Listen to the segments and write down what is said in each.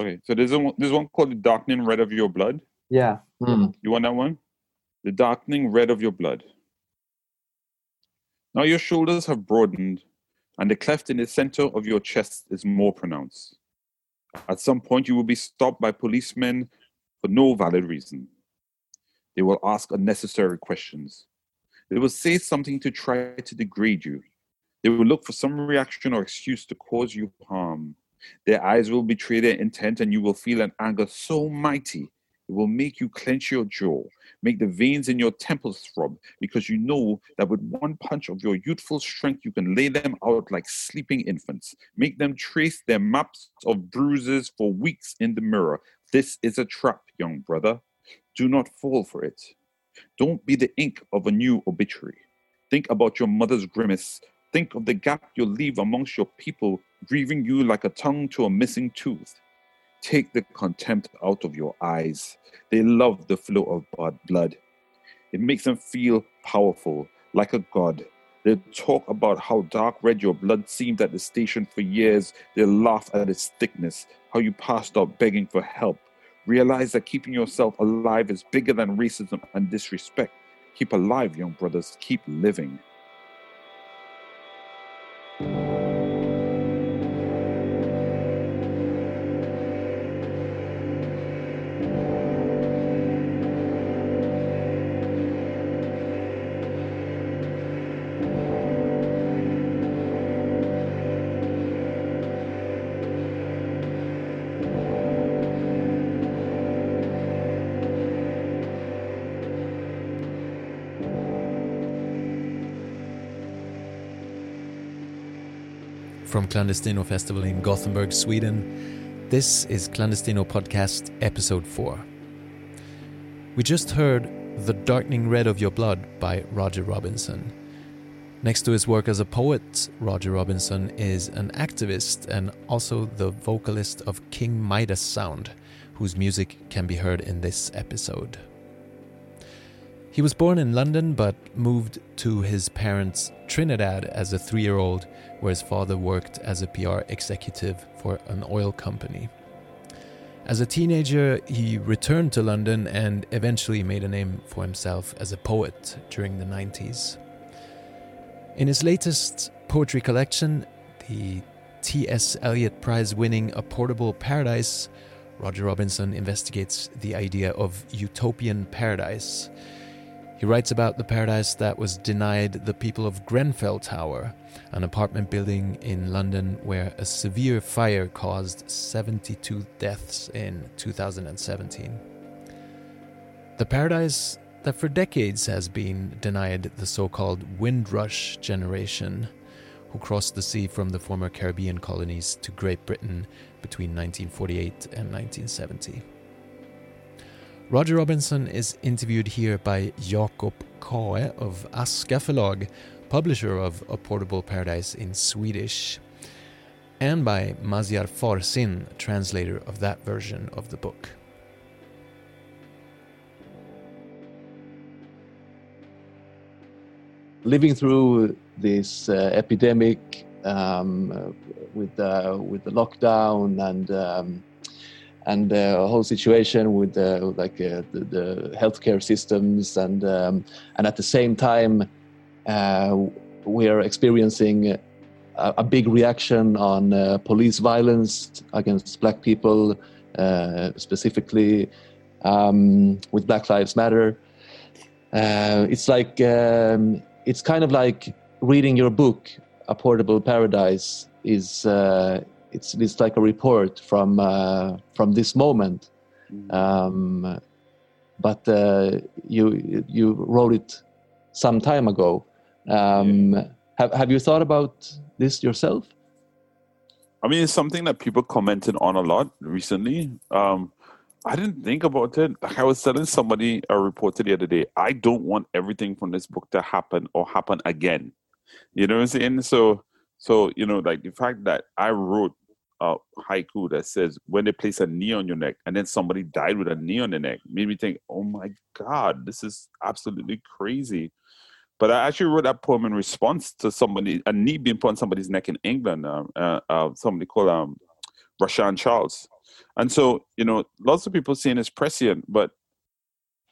Okay, so there's one, there's one called the darkening red of your blood. Yeah. Mm. You want that one? The darkening red of your blood. Now your shoulders have broadened, and the cleft in the center of your chest is more pronounced. At some point, you will be stopped by policemen for no valid reason. They will ask unnecessary questions. They will say something to try to degrade you. They will look for some reaction or excuse to cause you harm. Their eyes will betray their intent, and you will feel an anger so mighty it will make you clench your jaw, make the veins in your temples throb, because you know that with one punch of your youthful strength, you can lay them out like sleeping infants, make them trace their maps of bruises for weeks in the mirror. This is a trap, young brother. Do not fall for it. Don't be the ink of a new obituary. Think about your mother's grimace. Think of the gap you'll leave amongst your people, grieving you like a tongue to a missing tooth. Take the contempt out of your eyes. They love the flow of blood. It makes them feel powerful, like a god. They'll talk about how dark red your blood seemed at the station for years. They'll laugh at its thickness, how you passed out begging for help. Realize that keeping yourself alive is bigger than racism and disrespect. Keep alive, young brothers. Keep living. From Clandestino Festival in Gothenburg, Sweden, this is Clandestino Podcast Episode 4. We just heard The Darkening Red of Your Blood by Roger Robinson. Next to his work as a poet, Roger Robinson is an activist and also the vocalist of King Midas Sound, whose music can be heard in this episode. He was born in London but moved to his parents' Trinidad as a three year old, where his father worked as a PR executive for an oil company. As a teenager, he returned to London and eventually made a name for himself as a poet during the 90s. In his latest poetry collection, the T.S. Eliot Prize winning A Portable Paradise, Roger Robinson investigates the idea of utopian paradise. He writes about the paradise that was denied the people of Grenfell Tower, an apartment building in London where a severe fire caused 72 deaths in 2017. The paradise that for decades has been denied the so called Windrush generation, who crossed the sea from the former Caribbean colonies to Great Britain between 1948 and 1970. Roger Robinson is interviewed here by Jakob Kaee of Aska Förlag, publisher of A Portable Paradise in Swedish, and by Maziar Farsin, translator of that version of the book. living through this uh, epidemic um, with uh, with the lockdown and um, and the whole situation with uh, like uh, the, the healthcare systems and um, and at the same time uh, we are experiencing a, a big reaction on uh, police violence against black people uh, specifically um, with Black Lives Matter. Uh, it's like um, it's kind of like reading your book, A Portable Paradise, is it's it's like a report from uh, from this moment. Um, but uh, you you wrote it some time ago. Um, Have Have you thought about this yourself? I mean, it's something that people commented on a lot recently. Um, I didn't think about it. Like I was telling somebody a reporter the other day, I don't want everything from this book to happen or happen again. You know what I'm saying? So, so you know, like the fact that I wrote a haiku that says, "When they place a knee on your neck," and then somebody died with a knee on their neck, made me think, "Oh my God, this is absolutely crazy." But I actually wrote that poem in response to somebody a knee being put on somebody's neck in England. Um, uh, uh, somebody called um, Rashan Charles And so, you know, lots of people saying it's prescient, but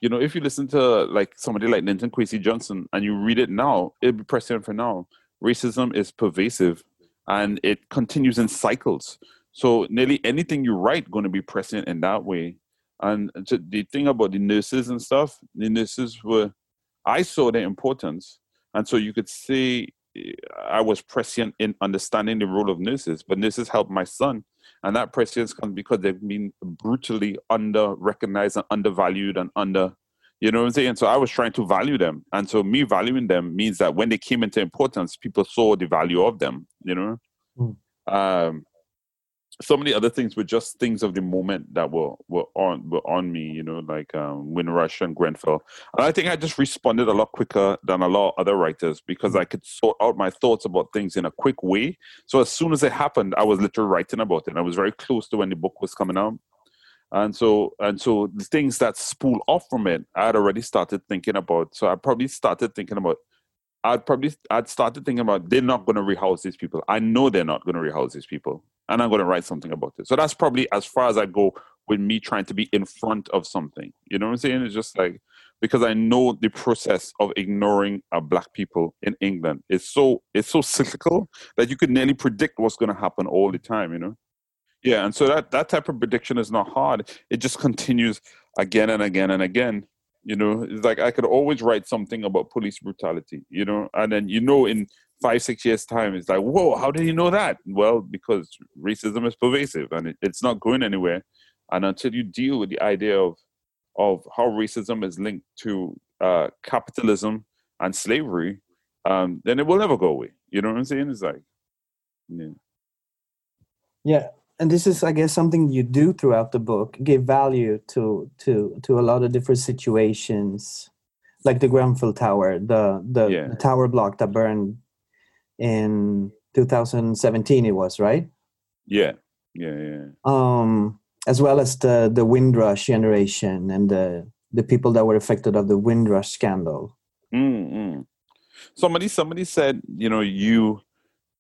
you know, if you listen to like somebody like Linton Kwesi Johnson and you read it now, it'll be prescient for now. Racism is pervasive and it continues in cycles. So nearly anything you write going to be prescient in that way. And the thing about the nurses and stuff, the nurses were, I saw their importance, and so you could say I was prescient in understanding the role of nurses, but nurses helped my son. And that prescience comes because they've been brutally under recognized and undervalued and under, you know what I'm saying? So I was trying to value them. And so me valuing them means that when they came into importance, people saw the value of them, you know? Mm. Um, so many other things were just things of the moment that were were on were on me, you know, like um, Windrush and Grenfell. And I think I just responded a lot quicker than a lot of other writers because I could sort out my thoughts about things in a quick way. So as soon as it happened, I was literally writing about it. I was very close to when the book was coming out. And so and so the things that spool off from it, I had already started thinking about. So I probably started thinking about I'd probably I'd started thinking about they're not going to rehouse these people. I know they're not going to rehouse these people, and I'm going to write something about it. So that's probably as far as I go with me trying to be in front of something. You know what I'm saying? It's just like because I know the process of ignoring uh, black people in England is so it's so cyclical that you could nearly predict what's going to happen all the time. You know? Yeah, and so that that type of prediction is not hard. It just continues again and again and again you know, it's like I could always write something about police brutality, you know, and then you know in five, six years' time, it's like, whoa, how did you know that? Well, because racism is pervasive and it, it's not going anywhere. And until you deal with the idea of of how racism is linked to uh, capitalism and slavery, um, then it will never go away. You know what I'm saying? It's like, yeah. Yeah, and this is i guess something you do throughout the book give value to to to a lot of different situations like the grenfell tower the the, yeah. the tower block that burned in 2017 it was right yeah yeah yeah um as well as the the windrush generation and the the people that were affected of the windrush scandal mm-hmm. somebody somebody said you know you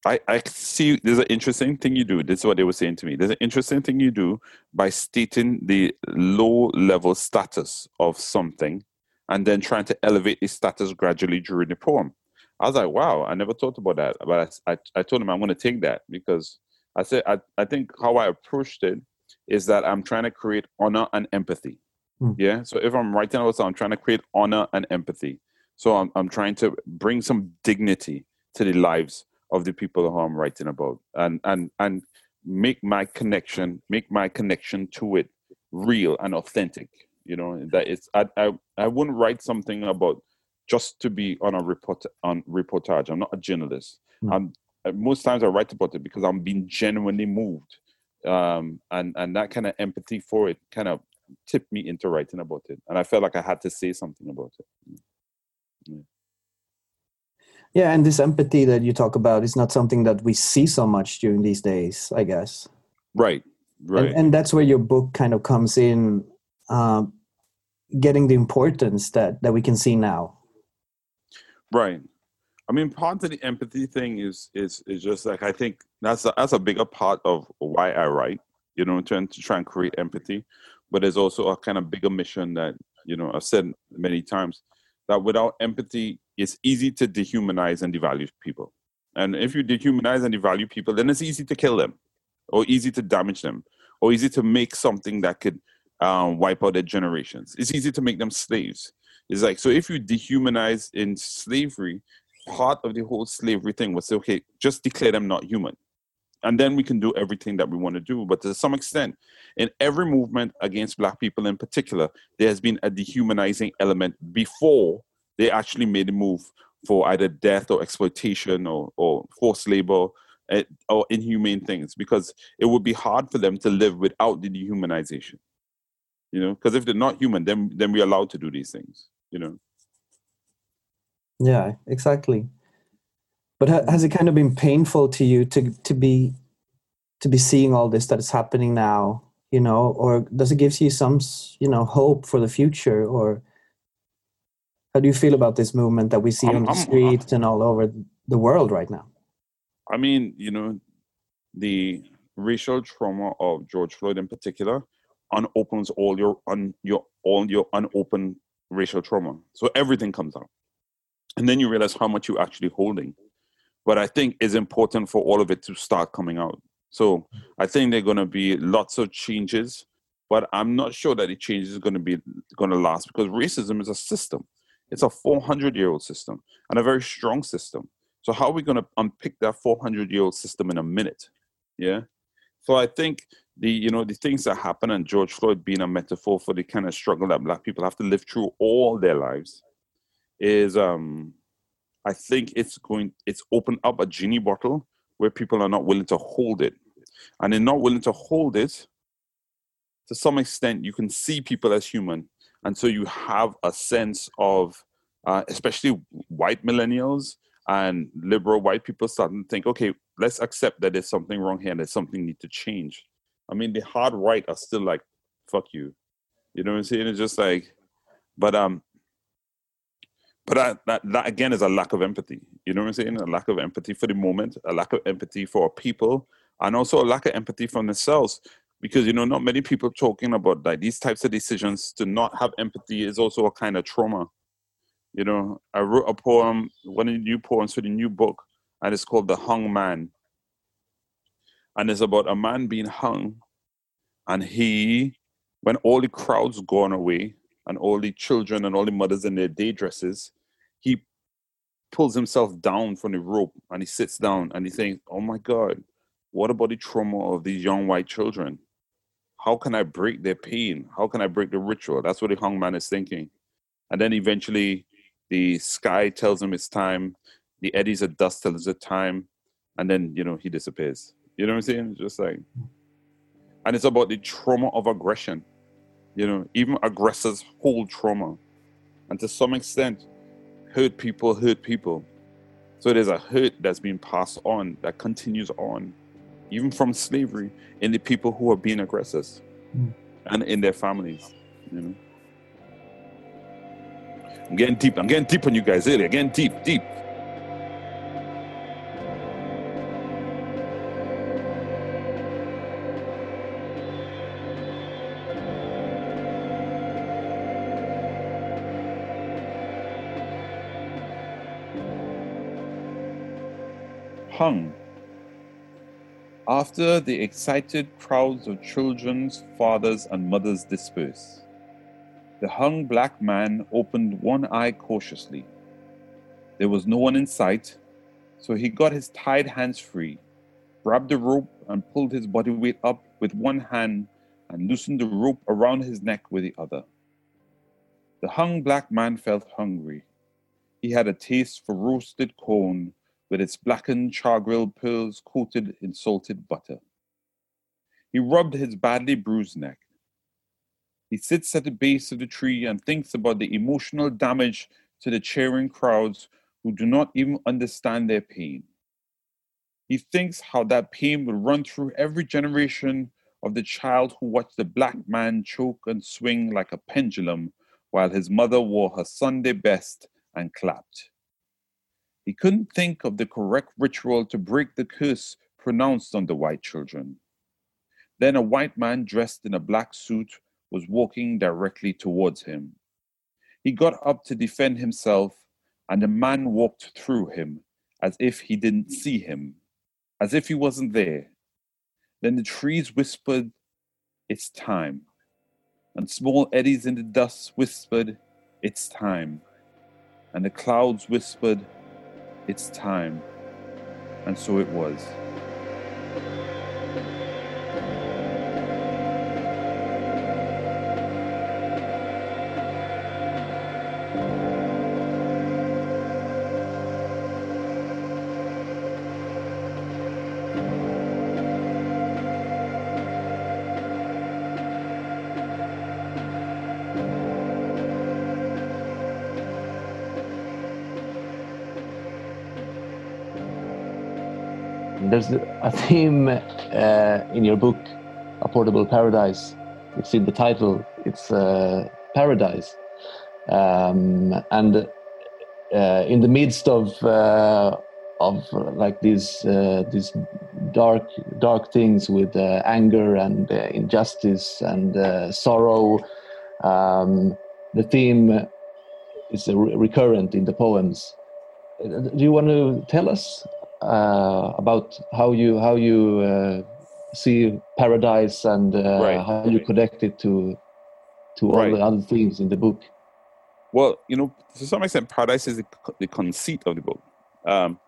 I, I see there's an interesting thing you do. This is what they were saying to me. There's an interesting thing you do by stating the low level status of something and then trying to elevate the status gradually during the poem. I was like, wow, I never thought about that. But I, I, I told him I'm going to take that because I said, I, I think how I approached it is that I'm trying to create honor and empathy. Mm. Yeah. So if I'm writing about something, I'm trying to create honor and empathy. So I'm, I'm trying to bring some dignity to the lives of the people who I'm writing about. And and and make my connection make my connection to it real and authentic you know that it's I, I i wouldn't write something about just to be on a report on reportage. I'm not a journalist. Mm. i'm most times i write about it because i'm being genuinely moved. Um and and that kind of empathy for it kind of tipped me into writing about it. And i felt like i had to say something about it. Yeah. Yeah, and this empathy that you talk about is not something that we see so much during these days, I guess. Right, right. And, and that's where your book kind of comes in, uh, getting the importance that that we can see now. Right. I mean, part of the empathy thing is is is just like I think that's a, that's a bigger part of why I write. You know, trying to try and create empathy, but there's also a kind of bigger mission that you know I've said many times that without empathy, it's easy to dehumanize and devalue people. And if you dehumanize and devalue people, then it's easy to kill them, or easy to damage them, or easy to make something that could um, wipe out their generations. It's easy to make them slaves. It's like so if you dehumanize in slavery, part of the whole slavery thing was okay, just declare them not human and then we can do everything that we want to do. But to some extent, in every movement against black people in particular, there has been a dehumanizing element before they actually made a move for either death or exploitation or, or forced labor eh, or inhumane things because it would be hard for them to live without the dehumanization. You know, because if they're not human, then then we're allowed to do these things. You know. Yeah, exactly. But has it kind of been painful to you to to be to be seeing all this that is happening now? You know, or does it give you some you know hope for the future? Or how do you feel about this movement that we see I'm, on the I'm, streets and all over the world right now? I mean, you know, the racial trauma of George Floyd in particular unopens all your un, your all your unopened racial trauma. So everything comes out. And then you realize how much you're actually holding. But I think it's important for all of it to start coming out. So I think there are going to be lots of changes, but I'm not sure that the change is going to be going to last because racism is a system. It's a 400 year old system and a very strong system. So how are we going to unpick that 400 year old system in a minute? Yeah. So I think the you know the things that happen and George Floyd being a metaphor for the kind of struggle that black people have to live through all their lives is um I think it's going it's opened up a genie bottle where people are not willing to hold it. And they're not willing to hold it, to some extent you can see people as human. And so you have a sense of uh, especially white millennials and liberal white people starting to think, okay, let's accept that there's something wrong here and there's something need to change. I mean, the hard right are still like, fuck you. You know what I'm saying? It's just like, but um, but that, that that again is a lack of empathy. You know what I'm saying? A lack of empathy for the moment, a lack of empathy for people, and also a lack of empathy from themselves. Because you know, not many people talking about like these types of decisions. To not have empathy is also a kind of trauma. You know, I wrote a poem, one of the new poems for the new book, and it's called The Hung Man. And it's about a man being hung, and he, when all the crowds gone away, and all the children and all the mothers in their day dresses, he pulls himself down from the rope and he sits down and he thinks, Oh my God, what about the trauma of these young white children? How can I break their pain? How can I break the ritual? That's what the hung man is thinking. And then eventually the sky tells him it's time. The eddies of dust tells it's time. And then, you know, he disappears. You know what I'm saying? Just like, and it's about the trauma of aggression. You know, even aggressors hold trauma. And to some extent, hurt people hurt people. So there's a hurt that's being passed on that continues on, even from slavery, in the people who are being aggressors mm. and in their families. You know. I'm getting deep. I'm getting deep on you guys earlier. Getting deep, deep. Hung. After the excited crowds of children's fathers and mothers disperse. The hung black man opened one eye cautiously. There was no one in sight, so he got his tied hands free, grabbed the rope, and pulled his body weight up with one hand and loosened the rope around his neck with the other. The hung black man felt hungry. He had a taste for roasted corn with its blackened char-grilled pearls coated in salted butter. He rubbed his badly bruised neck. He sits at the base of the tree and thinks about the emotional damage to the cheering crowds who do not even understand their pain. He thinks how that pain will run through every generation of the child who watched the black man choke and swing like a pendulum while his mother wore her Sunday best and clapped. He couldn't think of the correct ritual to break the curse pronounced on the white children. Then a white man dressed in a black suit was walking directly towards him. He got up to defend himself, and the man walked through him as if he didn't see him, as if he wasn't there. Then the trees whispered, It's time. And small eddies in the dust whispered, It's time. And the clouds whispered, It's time. And so it was. There's a theme uh, in your book, A Portable Paradise. It's in the title. It's uh, paradise, um, and uh, in the midst of uh, of like these uh, these dark dark things with uh, anger and injustice and sorrow. Um, the theme is re- recurrent in the poems. Do you want to tell us Uh, about how you how you uh, see paradise and uh, right. how you connect it to to all right. the other themes in the book? Well, you know, to some extent, paradise is the, the conceit of the book. Um,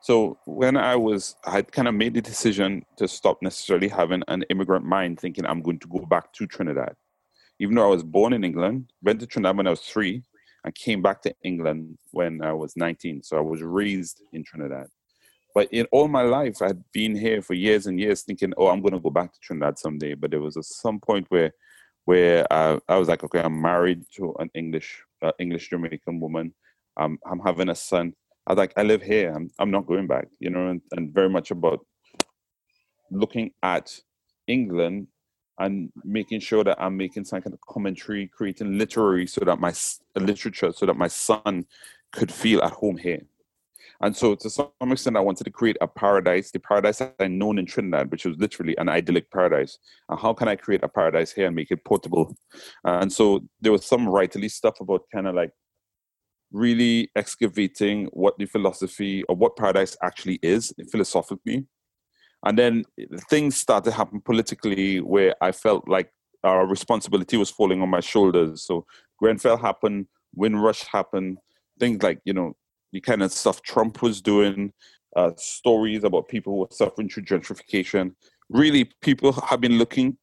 so when I was, I had kind of made the decision to stop necessarily having an immigrant mind, thinking I'm going to go back to Trinidad. Even though I was born in England, went to Trinidad when I was three, and came back to England when I was 19. So I was raised in Trinidad. But in all my life, I had been here for years and years, thinking, "Oh, I'm going to go back to Trinidad someday." But there was a, some point where, where uh, I was like, "Okay, I'm married to an English uh, English Jamaican woman. Um, I'm having a son. I was like, I live here. I'm, I'm not going back, you know, and, and very much about looking at England and making sure that I'm making some kind of commentary, creating literary so that my literature, so that my son could feel at home here. And so, to some extent, I wanted to create a paradise, the paradise that I known in Trinidad, which was literally an idyllic paradise. And how can I create a paradise here and make it portable? And so, there was some writerly stuff about kind of like really excavating what the philosophy or what paradise actually is philosophically. And then things started to happen politically where I felt like our responsibility was falling on my shoulders. So Grenfell happened, Windrush happened, things like, you know, the kind of stuff Trump was doing, uh, stories about people who were suffering through gentrification. Really, people have been looking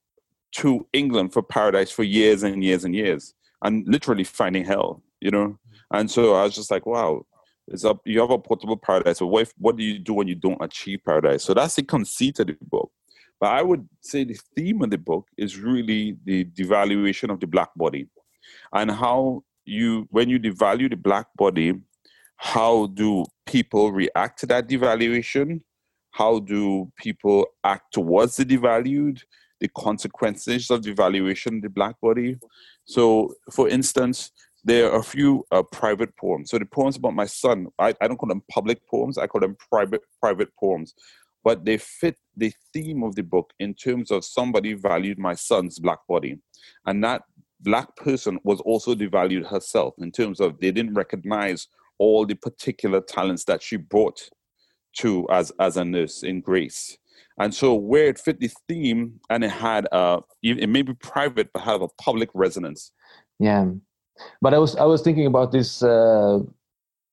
to England for paradise for years and years and years, and literally finding hell. You know, and so I was just like, wow, it's up. You have a portable paradise. But what, if, what do you do when you don't achieve paradise? So that's the conceit of the book. But I would say the theme of the book is really the devaluation of the black body, and how you, when you devalue the black body, how do people react to that devaluation? How do people act towards the devalued? The consequences of devaluation the black body. So, for instance, there are a few uh, private poems. So the poems about my son, I, I don't call them public poems. I call them private private poems, but they fit the theme of the book in terms of somebody valued my son's black body, and that black person was also devalued herself in terms of they didn't recognize all the particular talents that she brought to as as a nurse in Grace. And so where it fit the theme and it had uh it may be private but have a public resonance. Yeah. But I was I was thinking about this uh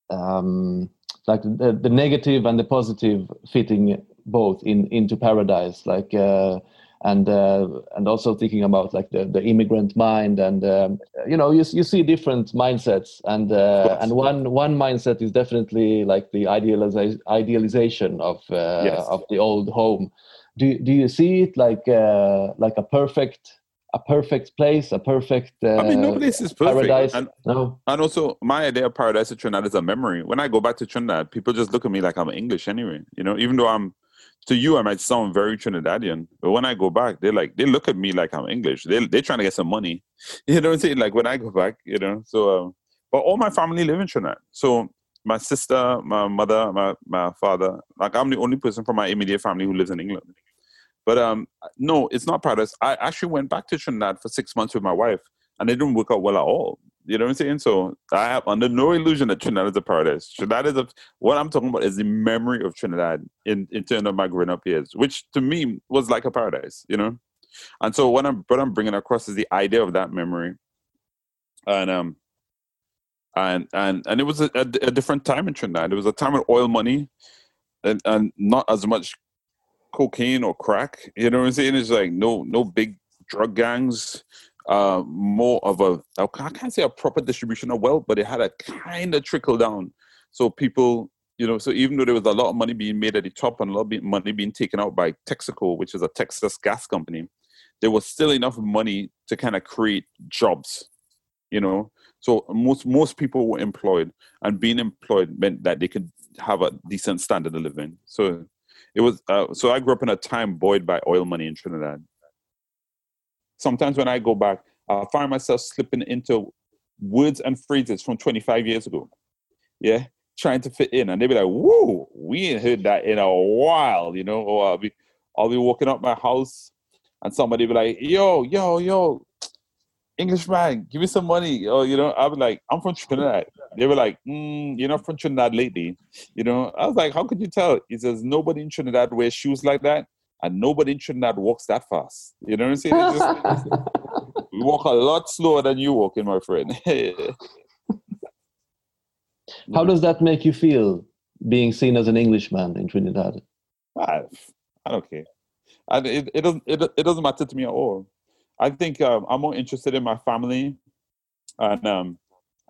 um like the, the negative and the positive fitting both in into paradise like uh and uh, and also thinking about like the, the immigrant mind and um, you know you, you see different mindsets and uh, and one one mindset is definitely like the idealiza- idealization of uh, yes. of the old home do do you see it like uh, like a perfect a perfect place, a perfect. Uh, I mean, no place is perfect. Paradise. And, no. and also, my idea of paradise of Trinidad is a memory. When I go back to Trinidad, people just look at me like I'm English anyway. You know, even though I'm to you, I might sound very Trinidadian, but when I go back, they like they look at me like I'm English. They they're trying to get some money. You know what I'm saying? Like when I go back, you know. So, um, but all my family live in Trinidad. So my sister, my mother, my my father, like I'm the only person from my immediate family who lives in England. But um, no, it's not paradise. I actually went back to Trinidad for six months with my wife, and it didn't work out well at all. You know what I'm saying? So I have under no illusion that Trinidad is a paradise. Trinidad is a what I'm talking about is the memory of Trinidad in, in terms of my growing up years, which to me was like a paradise, you know. And so what I'm what I'm bringing across is the idea of that memory, and um, and and and it was a, a, a different time in Trinidad. It was a time of oil money, and and not as much cocaine or crack. You know what I'm saying? It's like no no big drug gangs uh, more of a I can't say a proper distribution of wealth, but it had a kind of trickle down. So people, you know, so even though there was a lot of money being made at the top and a lot of money being taken out by Texaco, which is a Texas gas company, there was still enough money to kind of create jobs. You know, so most most people were employed, and being employed meant that they could have a decent standard of living. So it was. Uh, so I grew up in a time buoyed by oil money in Trinidad sometimes when I go back, I find myself slipping into words and phrases from 25 years ago. Yeah. trying to fit in, and they'd be like, "Whoa, we ain't heard that in a while," you know. Or I'll be, I'll be walking up my house, and somebody be like, "Yo, yo, yo, Englishman, give me some money," or you know, I'll be like, "I'm from Trinidad." They were like, mm, "You're not from Trinidad lately," you know. I was like, "How could you tell?" He says, "Nobody in Trinidad wears shoes like that." And nobody in Trinidad walks that fast. You know what I'm saying? Just, we walk a lot slower than you walking, my friend. How does that make you feel being seen as an Englishman in Trinidad? I, I don't care. And it, it, doesn't, it, it doesn't matter to me at all. I think um, I'm more interested in my family and um,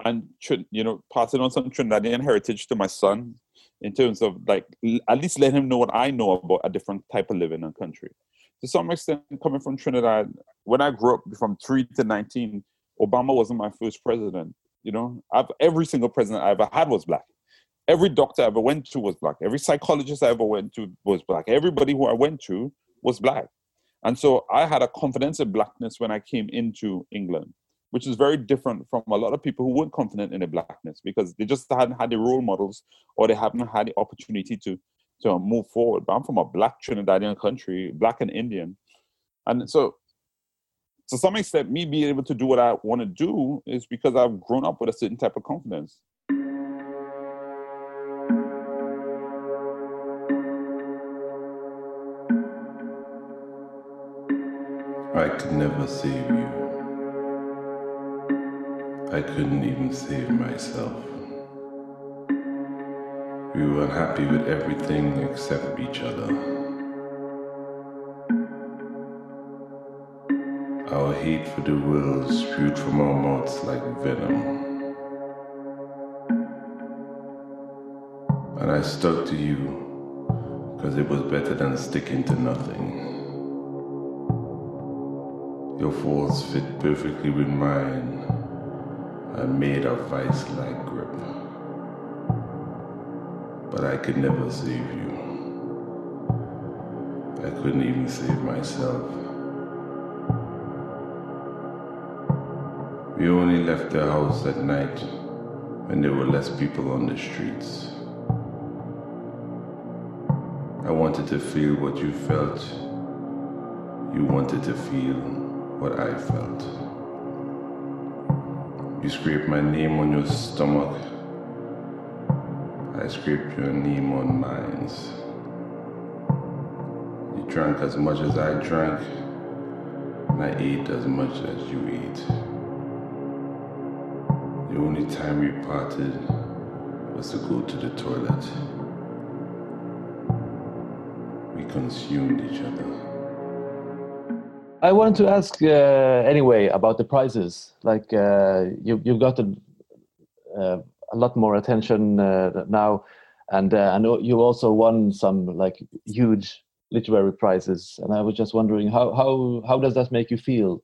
and you know passing on some Trinidadian heritage to my son in terms of like at least let him know what I know about a different type of living and country. To some extent, coming from Trinidad, when I grew up from three to nineteen, Obama wasn't my first president. You know, I've, every single president I ever had was black. Every doctor I ever went to was black. Every psychologist I ever went to was black. Everybody who I went to was black. And so I had a confidence in blackness when I came into England, which is very different from a lot of people who weren't confident in their blackness because they just hadn't had the role models or they haven't had the opportunity to, to move forward. But I'm from a black Trinidadian country, black and Indian. And so to some extent, me being able to do what I want to do is because I've grown up with a certain type of confidence. I could never save you. I couldn't even save myself. We were unhappy with everything except each other. Our hate for the world spewed from our mouths like venom. And I stuck to you because it was better than sticking to nothing. Your faults fit perfectly with mine and made a vice like grip. But I could never save you. I couldn't even save myself. We only left the house at night when there were less people on the streets. I wanted to feel what you felt. You wanted to feel what I felt. You scrape my name on your stomach. I scrape your name on mine. You drank as much as I drank, and I ate as much as you ate. The only time we parted was to go to the toilet. We consumed each other. I wanted to ask uh, anyway about the prizes. Like uh, you, you've gotten uh, a lot more attention uh, now, and uh, and you also won some like huge literary prizes. And I was just wondering how how how does that make you feel?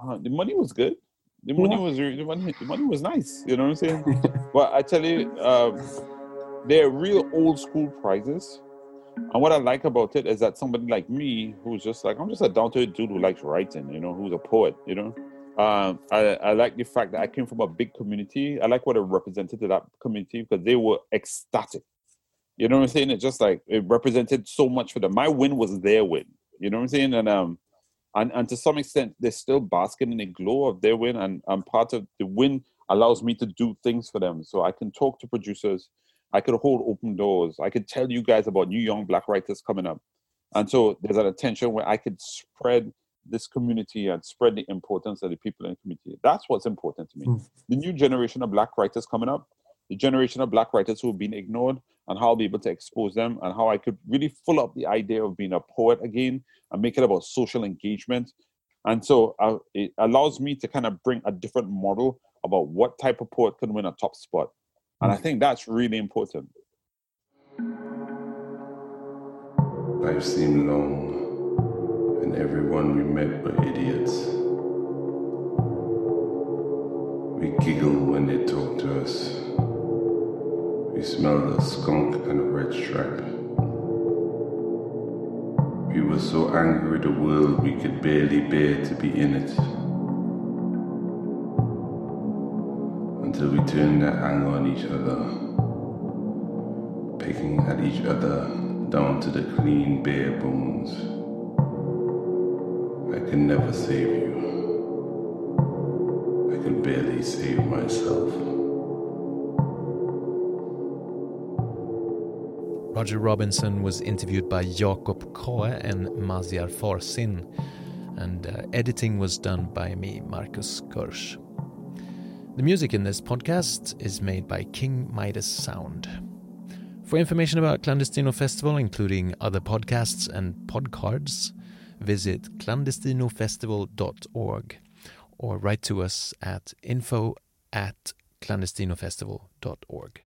Uh, the money was good. The money was the money, the money was nice. You know what I'm saying? but I tell you, um, they're real old school prizes. And what I like about it is that somebody like me, who's just like I'm just a down to dude who likes writing, you know, who's a poet, you know. Um, I, I like the fact that I came from a big community. I like what it represented to that community because they were ecstatic. You know what I'm saying? It just like it represented so much for them. My win was their win. You know what I'm saying? And um, and and to some extent they're still basking in the glow of their win and, and part of the win allows me to do things for them so i can talk to producers i could hold open doors i could tell you guys about new young black writers coming up and so there's an attention where i could spread this community and spread the importance of the people in the community that's what's important to me mm. the new generation of black writers coming up the generation of black writers who have been ignored and how I'll be able to expose them and how I could really full up the idea of being a poet again and make it about social engagement. And so uh, it allows me to kind of bring a different model about what type of poet can win a top spot. And I think that's really important. Life seemed long, and everyone we met were idiots. We giggle when they talk to us. We smelled a skunk and a red stripe. We were so angry with the world we could barely bear to be in it. Until we turn that anger on each other, picking at each other down to the clean, bare bones. I can never save you. I can barely save myself. Roger Robinson was interviewed by Jakob Kaee and Maziar Farsin, and uh, editing was done by me, Marcus Kirsch. The music in this podcast is made by King Midas Sound. For information about Clandestino Festival, including other podcasts and podcards, visit clandestinofestival.org or write to us at info at clandestinofestival.org.